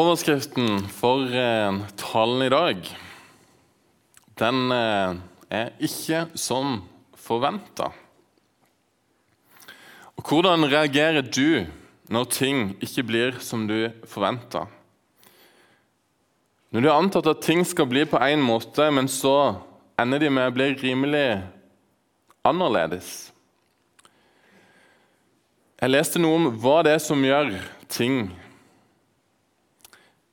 Overskriften for eh, talen i dag den eh, er 'ikke som forventa'. Og Hvordan reagerer du når ting ikke blir som du forventa? Når du har antatt at ting skal bli på én måte, men så ender de med å bli rimelig annerledes. Jeg leste noe om hva det er som gjør ting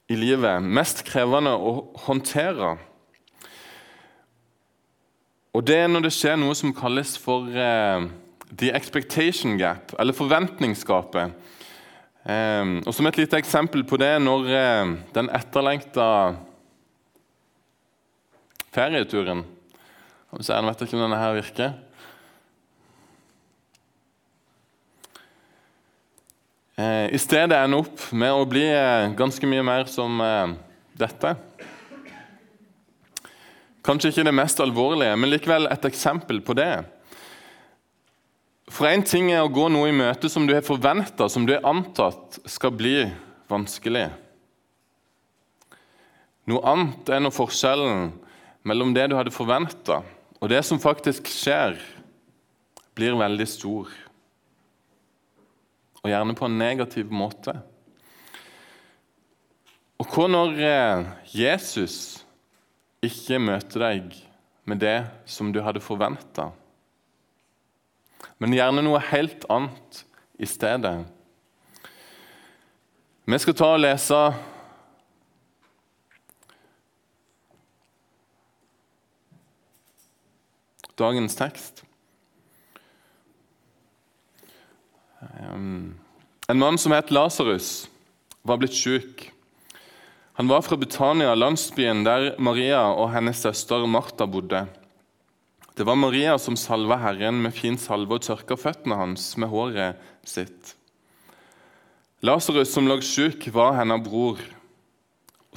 i livet mest krevende å håndtere. Og Det er når det skjer noe som kalles for eh, the expectation gap, eller forventningsgapet. Eh, og Som et lite eksempel på det når eh, den etterlengta ferieturen Jeg vet ikke om denne her virker. Eh, i stedet ender opp med å bli eh, ganske mye mer som eh, dette. Kanskje ikke det mest alvorlige, men likevel et eksempel på det. For én ting er å gå noe i møte som du har forventa, som du har antatt skal bli vanskelig. Noe annet er når forskjellen mellom det du hadde forventa, og det som faktisk skjer, blir veldig stor og gjerne på en negativ måte. Og hva når eh, Jesus ikke møter deg med det som du hadde forventa, men gjerne noe helt annet i stedet? Vi skal ta og lese dagens tekst. En mann som het Lasarus, var blitt syk. Han var fra Betania, landsbyen der Maria og hennes søster Martha bodde. Det var Maria som salva Herren med fin salve og tørka føttene hans med håret sitt. Lasarus, som lå syk, var hennes bror.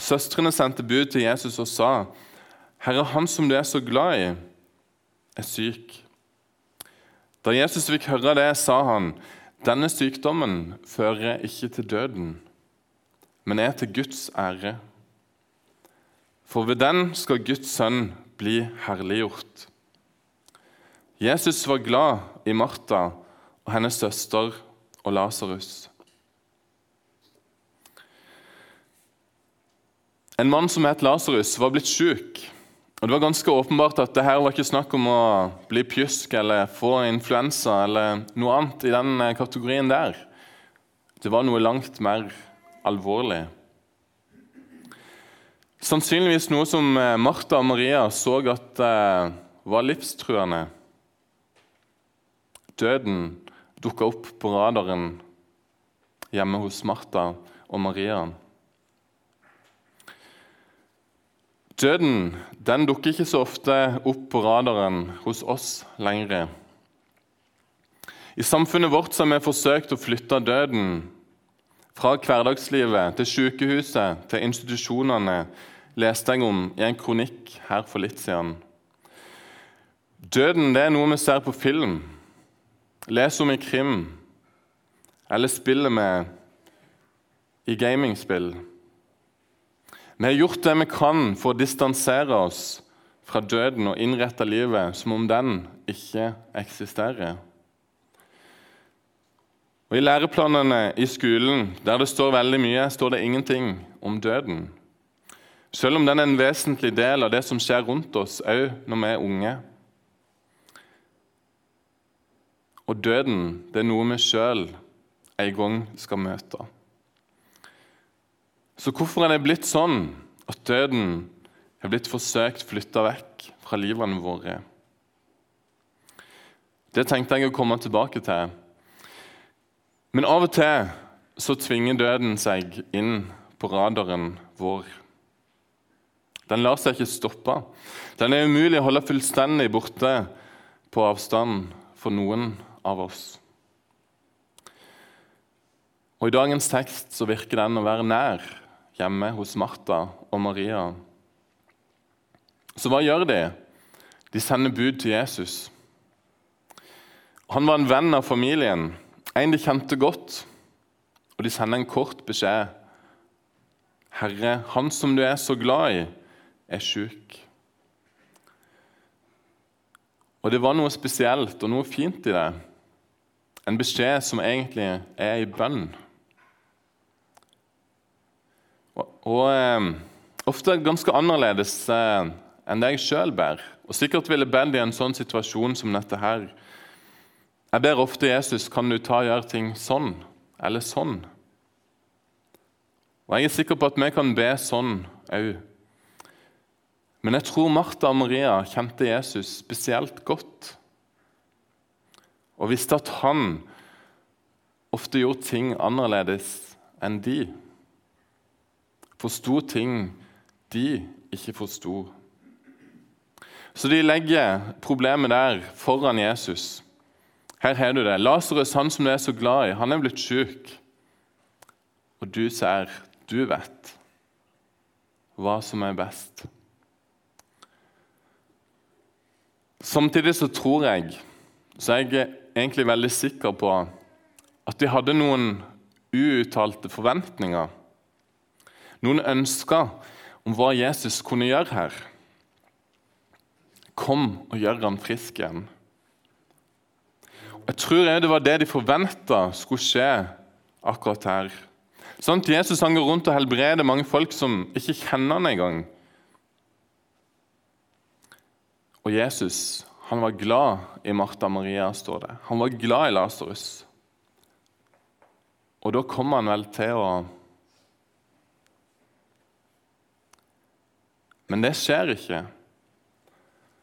Søstrene sendte bud til Jesus og sa, 'Herre, han som du er så glad i, er syk.' Da Jesus fikk høre det, sa han, denne sykdommen fører ikke til døden, men er til Guds ære. For ved den skal Guds sønn bli herliggjort. Jesus var glad i Martha og hennes søster og Lasarus. En mann som het Lasarus, var blitt syk. Og Det var ganske åpenbart at det her var ikke snakk om å bli pjusk eller få influensa eller noe annet i den eh, kategorien der. Det var noe langt mer alvorlig. Sannsynligvis noe som eh, Martha og Maria så at eh, var livstruende. Døden dukka opp på radaren hjemme hos Martha og Maria. Døden den dukker ikke så ofte opp på radaren hos oss lenger. I samfunnet vårt har vi forsøkt å flytte døden fra hverdagslivet til sykehuset til institusjonene, leste jeg om i en kronikk her for litt siden. Døden det er noe vi ser på film, leser om i krim eller spiller med i gamingspill. Vi har gjort det vi kan for å distansere oss fra døden og innrette livet som om den ikke eksisterer. Og I læreplanene i skolen, der det står veldig mye, står det ingenting om døden. Selv om den er en vesentlig del av det som skjer rundt oss, òg når vi er unge. Og døden det er noe vi sjøl en gang skal møte. Så hvorfor er det blitt sånn at døden er blitt forsøkt flytta vekk fra livene våre? Det tenkte jeg å komme tilbake til. Men av og til så tvinger døden seg inn på radaren vår. Den lar seg ikke stoppe. Den er umulig å holde fullstendig borte på avstand for noen av oss. Og I dagens tekst så virker den å være nær hjemme hos Martha og Maria. Så hva gjør de? De sender bud til Jesus. Han var en venn av familien, en de kjente godt, og de sender en kort beskjed. Herre, han som du er så glad i, er sjuk. Og det var noe spesielt og noe fint i det. En beskjed som egentlig er i bønn. Og, eh, ofte ganske annerledes eh, enn det jeg sjøl ber. Og sikkert ville bedt i en sånn situasjon som dette her. Jeg ber ofte Jesus kan du ta og gjøre ting sånn eller sånn. Og Jeg er sikker på at vi kan be sånn òg. Men jeg tror Martha og Maria kjente Jesus spesielt godt. Og visste at han ofte gjorde ting annerledes enn de. Forsto ting de ikke forsto. Så de legger problemet der foran Jesus. Her har du det. Lasarus, han som du er så glad i, han er blitt syk. Og du ser, du vet hva som er best. Samtidig så tror jeg, så er jeg egentlig veldig sikker på at de hadde noen uuttalte forventninger. Noen ønsker om hva Jesus kunne gjøre her. Kom og gjør han frisk igjen. Jeg tror det var det de forventa skulle skje akkurat her. Sånn at Jesus han går rundt og helbreder mange folk som ikke kjenner han engang. Og Jesus han var glad i Martha Maria, står det. Han var glad i Lasarus. Og da kom han vel til å Men det skjer ikke.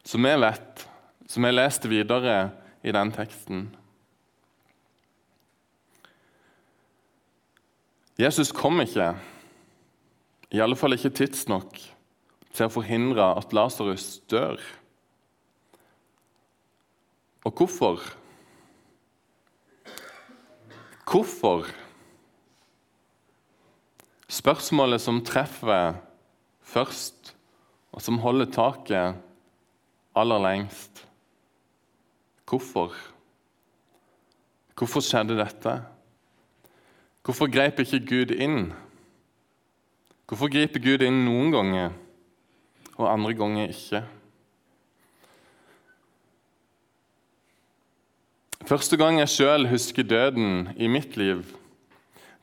Som vi vet, som vi leste videre i den teksten. Jesus kom ikke, i alle fall ikke tidsnok, til å forhindre at Lasarus dør. Og hvorfor? Hvorfor? Spørsmålet som treffer først, og som holder taket aller lengst. Hvorfor? Hvorfor skjedde dette? Hvorfor grep ikke Gud inn? Hvorfor griper Gud inn noen ganger og andre ganger ikke? Første gang jeg sjøl husker døden i mitt liv,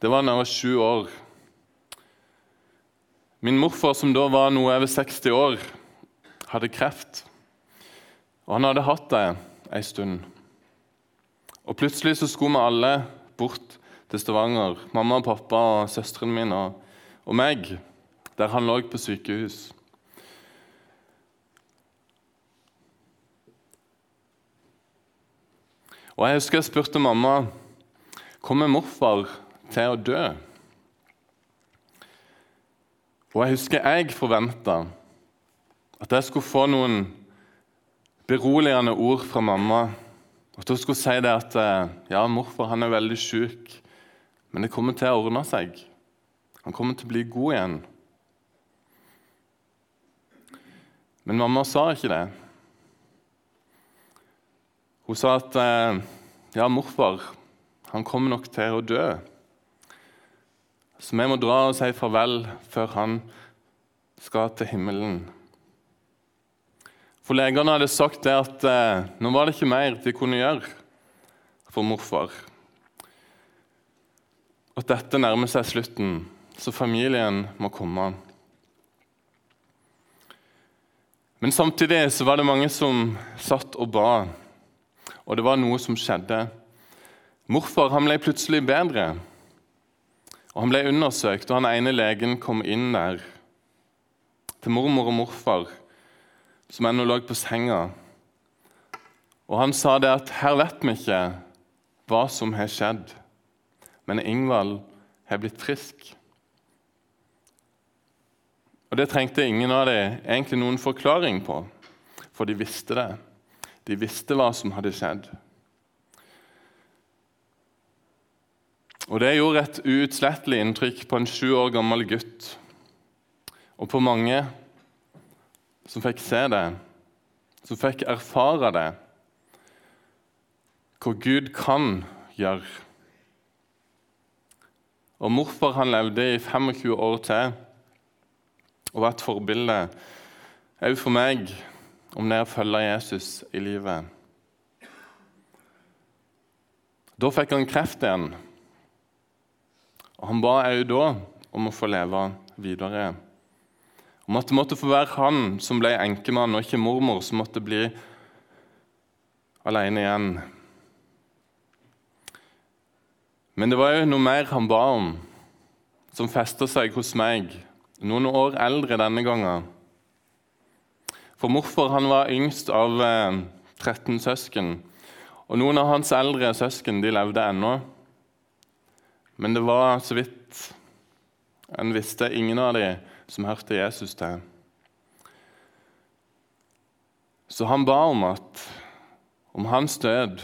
det var da jeg var sju år. Min morfar, som da var noe over 60 år, hadde kreft. Og han hadde hatt det ei stund. Og Plutselig så skulle vi alle bort til Stavanger, mamma og pappa og søsteren min og, og meg, der han lå på sykehus. Og Jeg husker jeg spurte mamma kommer morfar til å dø. Og jeg husker jeg forventa at jeg skulle få noen beroligende ord fra mamma. At hun skulle si det at ja, morfar han er veldig sjuk, men det kommer til å ordne seg. Han kommer til å bli god igjen. Men mamma sa ikke det. Hun sa at eh, ja, morfar han kommer nok til å dø. Så vi må dra og si farvel før han skal til himmelen. For legene hadde sagt det at eh, nå var det ikke mer de kunne gjøre for morfar. At dette nærmer seg slutten, så familien må komme. Men samtidig så var det mange som satt og ba og det var noe som skjedde. Morfar han ble plutselig bedre. Og Han ble undersøkt, og han ene legen kom inn der til mormor og morfar, som ennå lå på senga. Og Han sa det at 'her vet vi ikke hva som har skjedd', men Ingvald har blitt frisk. Og Det trengte ingen av dem egentlig noen forklaring på, for de visste det. De visste hva som hadde skjedd. Og Det gjorde et uutslettelig inntrykk på en sju år gammel gutt, og på mange som fikk se det, som fikk erfare det, hvor Gud kan gjøre. Og Morfar han levde i 25 år til og var et forbilde òg for meg om det å følge Jesus i livet. Da fikk han kreft igjen, og han ba òg da om å få leve videre. Om at det måtte få være han som ble enkemann, og ikke mormor som måtte bli alene igjen. Men det var jo noe mer han ba om, som festa seg hos meg, noen år eldre denne gangen. For morfar han var yngst av 13 eh, søsken, og noen av hans eldre søsken de levde ennå. Men det var så vidt en visste ingen av dem som hørte Jesus til. Så han ba om at om hans død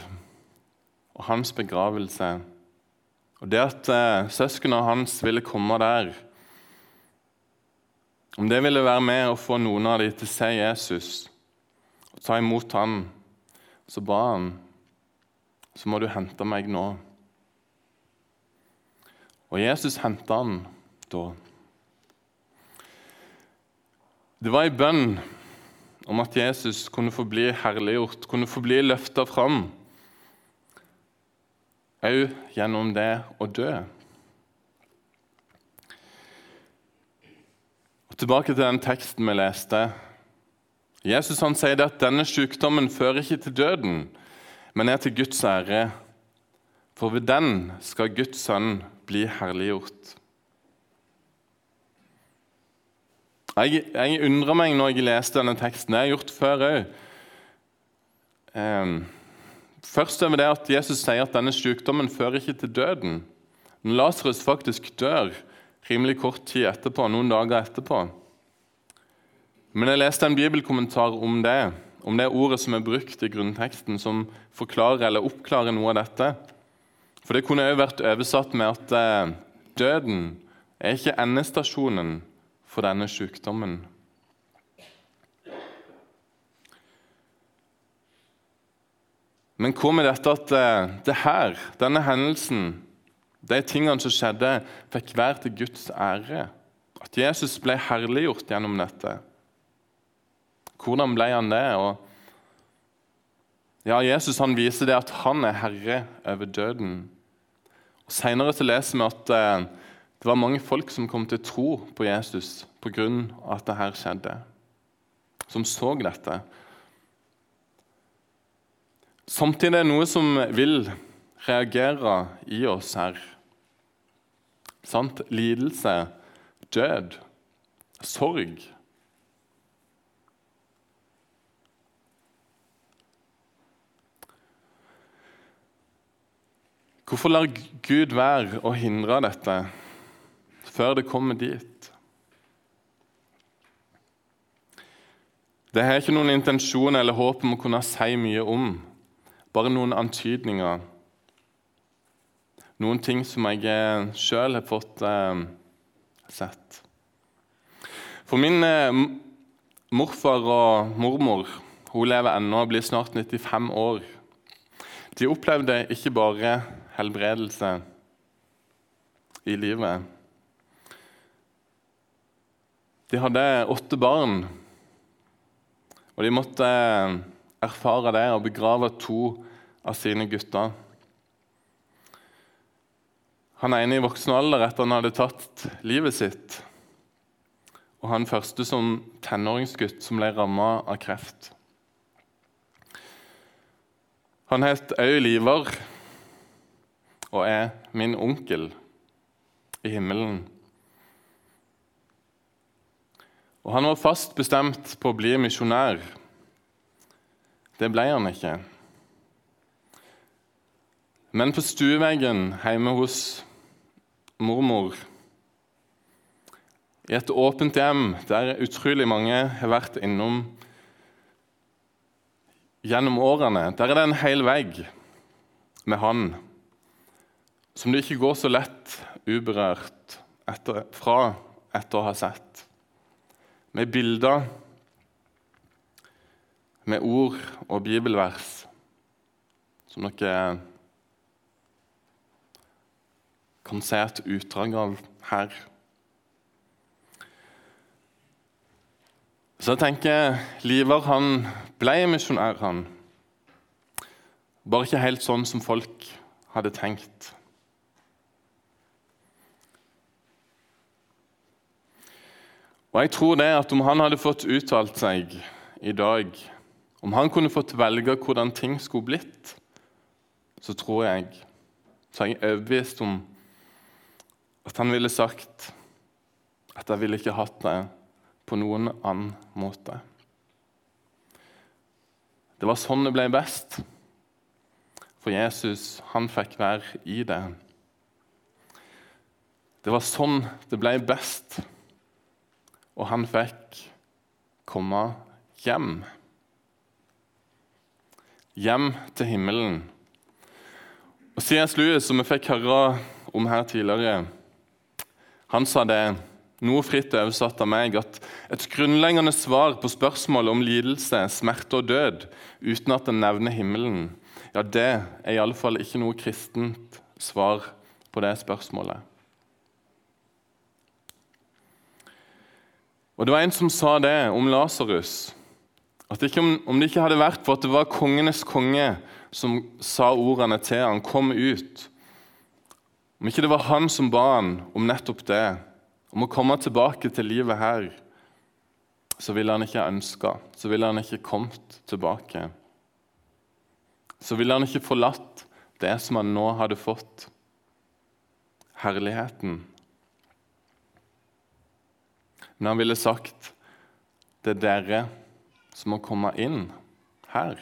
og hans begravelse og det at eh, søsknene hans ville komme der, om det ville være med å få noen av dem til å se Jesus og ta imot han, så ba han så må du hente meg nå. Og Jesus henta han da. Det var ei bønn om at Jesus kunne få bli herliggjort, kunne få bli løfta fram òg gjennom det å dø. Og tilbake til den teksten vi leste. Jesus han sier at denne sykdommen fører ikke til døden, men er til Guds ære. For ved den skal Guds sønn bli herliggjort. Jeg, jeg undra meg når jeg leste denne teksten. Det har jeg gjort før òg. Først over det at Jesus sier at denne sykdommen fører ikke til døden. Når Lasarus faktisk dør rimelig kort tid etterpå, noen dager etterpå. Men jeg leste en bibelkommentar om det, om det ordet som er brukt i grunnteksten, som forklarer eller oppklarer noe av dette. For det kunne òg vært oversatt med at eh, døden er ikke endestasjonen for denne sykdommen. Men hva med dette at eh, det her, denne hendelsen, de tingene som skjedde, fikk hver til Guds ære? At Jesus ble herliggjort gjennom dette? Hvordan ble han det? Og ja, Jesus han viser det at han er herre over døden. Og Senere så leser vi at eh, det var mange folk som kom til tro på Jesus pga. at det her skjedde. Som så dette. Samtidig er det noe som vil reagere i oss her. Sant? Lidelse, død, sorg. Hvorfor lar Gud være å hindre dette før det kommer dit? Det har ikke noen intensjon eller håp om å kunne si mye om. Bare noen antydninger. Noen ting som jeg eh, sjøl har fått eh, sett. For min eh, morfar og mormor hun lever ennå og blir snart 95 år. De opplevde ikke bare helbredelse i livet. De hadde åtte barn, og de måtte erfare det og begrave to av sine gutter. Han ene i voksen alder etter han hadde tatt livet sitt. Og han første som tenåringsgutt som ble ramma av kreft. Han het òg Livar og er min onkel i himmelen. Og han var fast bestemt på å bli misjonær. Det ble han ikke. Men på stueveggen hjemme hos mormor, i et åpent hjem der utrolig mange har vært innom gjennom årene, der er det en hel vegg med han som du ikke går så lett uberørt etter, fra etter å ha sett. Med bilder med ord og bibelvers som dere kan se et utdrag av her. Så jeg tenker Livar han ble misjonær, han. Bare ikke helt sånn som folk hadde tenkt. Og jeg tror det at om han hadde fått uttalt seg i dag, om han kunne fått velge hvordan ting skulle blitt, så tror jeg så er jeg overbevist om at han ville sagt at jeg ville ikke hatt det på noen annen måte. Det var sånn det ble best. For Jesus, han fikk være i det. Det var sånn det ble best, og han fikk komme hjem. Hjem til himmelen. Og C.S. Lewis, som vi fikk høre om her tidligere, han sa det noe fritt oversatt av meg, at et grunnleggende svar på spørsmålet om lidelse, smerte og død uten at en nevner himmelen, ja, det er iallfall ikke noe kristent svar på det spørsmålet. Og Det var en som sa det om Lasarus. At om, om, det ikke hadde vært for at det var kongenes konge som sa ordene til han kom ut Om ikke det var han som ba han om nettopp det, om å komme tilbake til livet her, så ville han ikke ønska, så ville han ikke kommet tilbake. Så ville han ikke forlatt det som han nå hadde fått herligheten. Men han ville sagt det er dere som må komme inn her.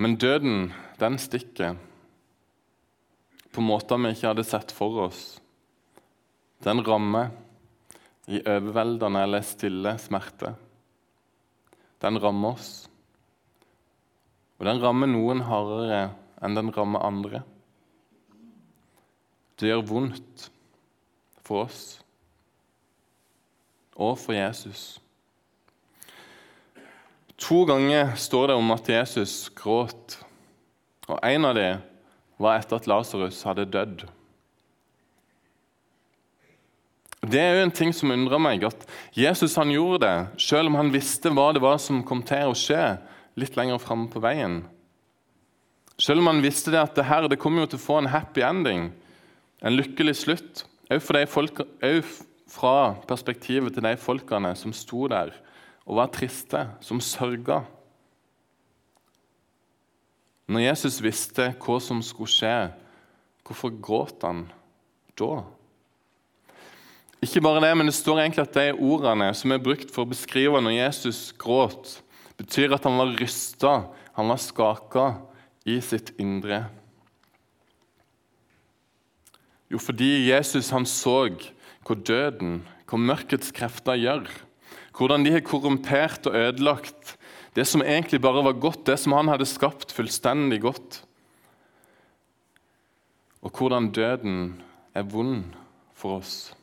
Men døden, den stikker på måter vi ikke hadde sett for oss. Den rammer i overveldende eller stille smerte. Den rammer oss. Og den rammer noen hardere enn den rammer andre. Det gjør vondt for oss og for Jesus. To ganger står det om at Jesus gråt, og en av dem var etter at Lasarus hadde dødd. Det er jo en ting som undrer meg, at Jesus han gjorde det selv om han visste hva det var som kom til å skje litt lenger framme på veien. Selv om han visste det at det her det kommer jo til å få en happy ending, en lykkelig slutt, òg fra perspektivet til de folkene som sto der og var triste, som sørga. Når Jesus visste hva som skulle skje, hvorfor gråt han da? Ikke bare det, men det står egentlig at de ordene som er brukt for å beskrive når Jesus gråt, betyr at han var rysta, han var skaka i sitt indre. Jo, fordi Jesus han så hva døden, hva mørkets krefter gjør. Hvordan de har korrumpert og ødelagt det som egentlig bare var godt, det som han hadde skapt fullstendig godt. Og hvordan døden er vond for oss.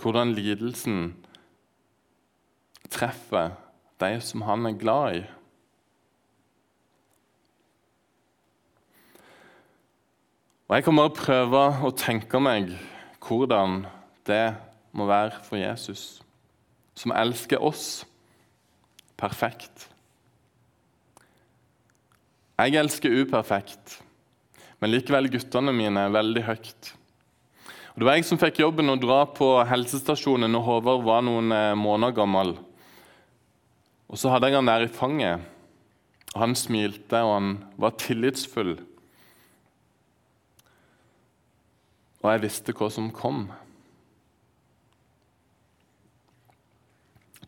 Hvordan lidelsen treffer de som han er glad i. Og Jeg kan bare prøve å tenke meg hvordan det må være for Jesus, som elsker oss perfekt. Jeg elsker uperfekt, men likevel guttene mine er veldig høyt. Og det var jeg som fikk jobben å dra på helsestasjonen når Håvard var noen eh, måneder gammel. Og Så hadde jeg han der i fanget. og Han smilte, og han var tillitsfull. Og jeg visste hva som kom.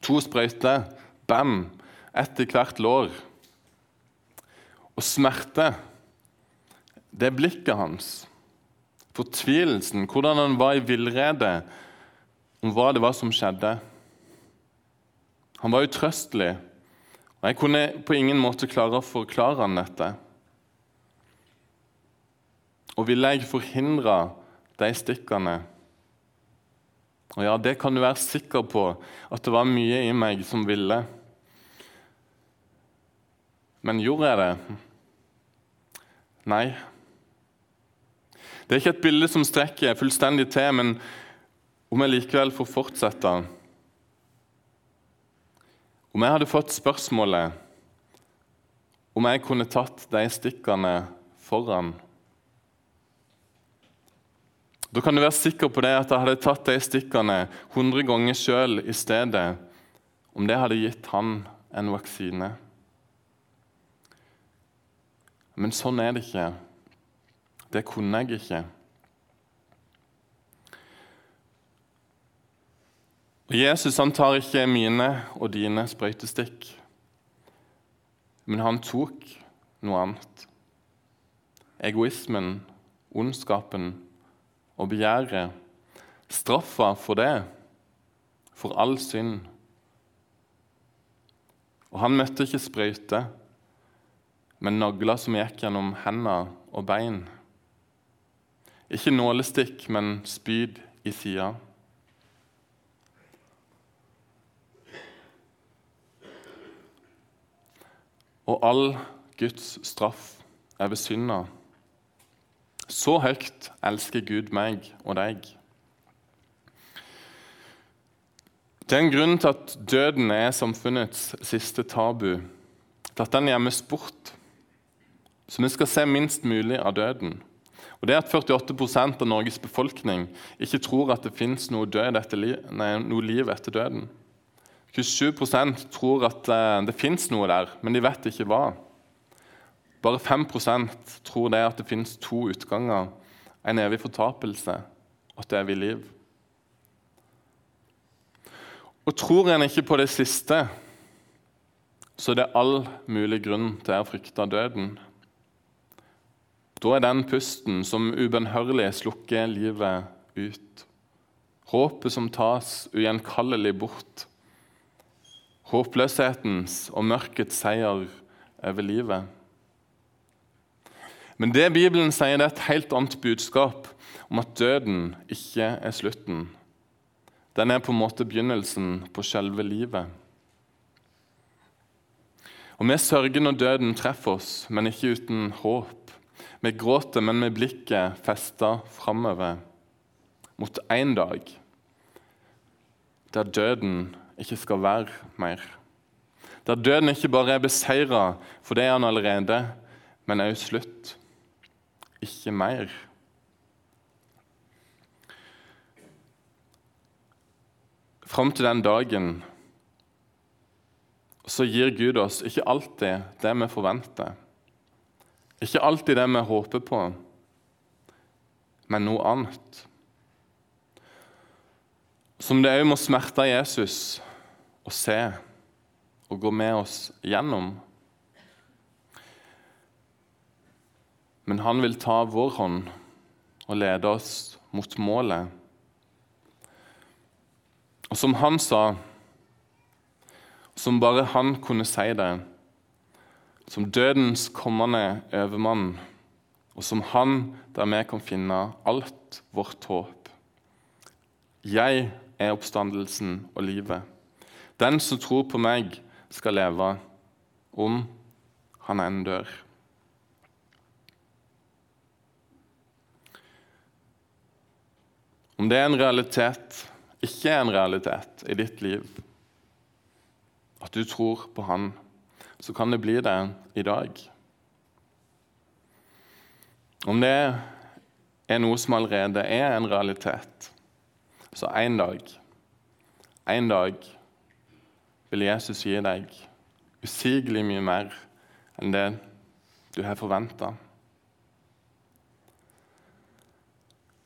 To sprøyter Bam! Ett i hvert lår. Og smerte, det er blikket hans. Fortvilelsen, hvordan han var i villrede om hva det var som skjedde. Han var utrøstelig, og jeg kunne på ingen måte klare å forklare han dette. Og ville jeg forhindre de stikkene Og ja, det kan du være sikker på, at det var mye i meg som ville. Men gjorde jeg det? Nei. Det er ikke et bilde som strekker fullstendig til, men Om jeg likevel får fortsette Om jeg hadde fått spørsmålet om jeg kunne tatt de stikkene foran Da kan du være sikker på det at jeg hadde tatt de stikkene 100 ganger sjøl i stedet, om det hadde gitt han en vaksine. Men sånn er det ikke. Det kunne jeg ikke. Jesus han tar ikke mine og dine sprøytestikk, men han tok noe annet. Egoismen, ondskapen og begjæret. Straffa for det, for all synd. Og han møtte ikke sprøyte, men nagler som gikk gjennom hender og bein. Ikke nålestikk, men spyd i sida. Og all Guds straff er ved synda så høyt elsker Gud meg og deg. Det er en grunn til at døden er samfunnets siste tabu, til at den gjemmes bort. Så vi skal se minst mulig av døden. Og det at 48% av Norges befolkning ikke tror at det fins noe, noe, liv etter døden. 27% tror at eh, det fins noe der, men de vet ikke hva. Bare 5% tror det at det finnes to utganger, en evig fortapelse og et evig liv. Og tror en ikke på det siste, så er det all mulig grunn til å frykte døden. Da er den pusten som ubønnhørlig slukker livet ut. Håpet som tas ugjenkallelig bort. Håpløshetens og mørkets seier over livet. Men det Bibelen sier, det er et helt annet budskap om at døden ikke er slutten. Den er på en måte begynnelsen på selve livet. Og Vi sørger når døden treffer oss, men ikke uten håp. Vi gråter, men med blikket festa framover, mot én dag der døden ikke skal være mer. Der døden ikke bare er beseira, for det er han allerede, men òg slutt ikke mer. Fram til den dagen så gir Gud oss ikke alltid det vi forventer. Ikke alltid det vi håper på, men noe annet. Som det òg må smerte Jesus å se og gå med oss gjennom. Men han vil ta vår hånd og lede oss mot målet. Og som han sa, som bare han kunne si det, som dødens kommende overmann, og som han der vi kan finne alt vårt håp. Jeg er oppstandelsen og livet. Den som tror på meg, skal leve om han enn dør. Om det er en realitet, ikke er en realitet i ditt liv, at du tror på Han, så kan det bli det i dag. Om det er noe som allerede er en realitet, så en dag, en dag vil Jesus gi deg usigelig mye mer enn det du har forventa.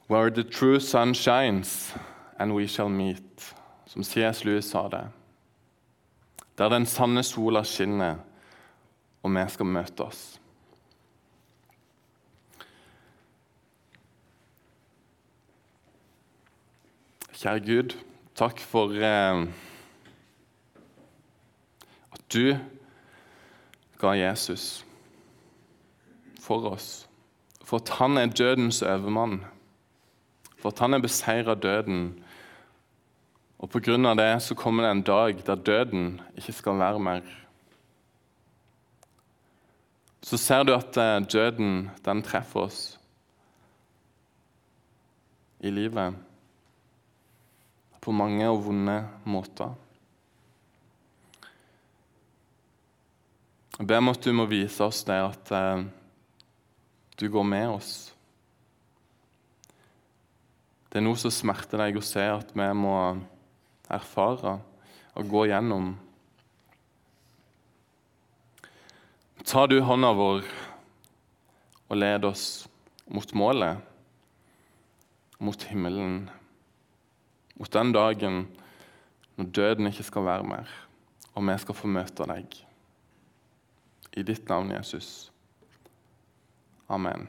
Where the true sun shines, and we shall meet, som C.S. Lewis sa det. Der den sanne sola skinner, og vi skal møte oss. Kjære Gud, takk for eh, at du ga Jesus for oss. For at han er dødens overmann for at han er beseira døden. Og av det så kommer det en dag der døden ikke skal være mer. Så ser du at eh, døden, den treffer oss i livet. på mange og vonde måter. Jeg ber om at du må vise oss det at eh, du går med oss. Det er noe som smerter deg å se at vi må erfare og gå gjennom. Ta du hånda vår og led oss mot målet, mot himmelen, mot den dagen når døden ikke skal være mer, og vi skal få møte deg. I ditt navn, Jesus. Amen.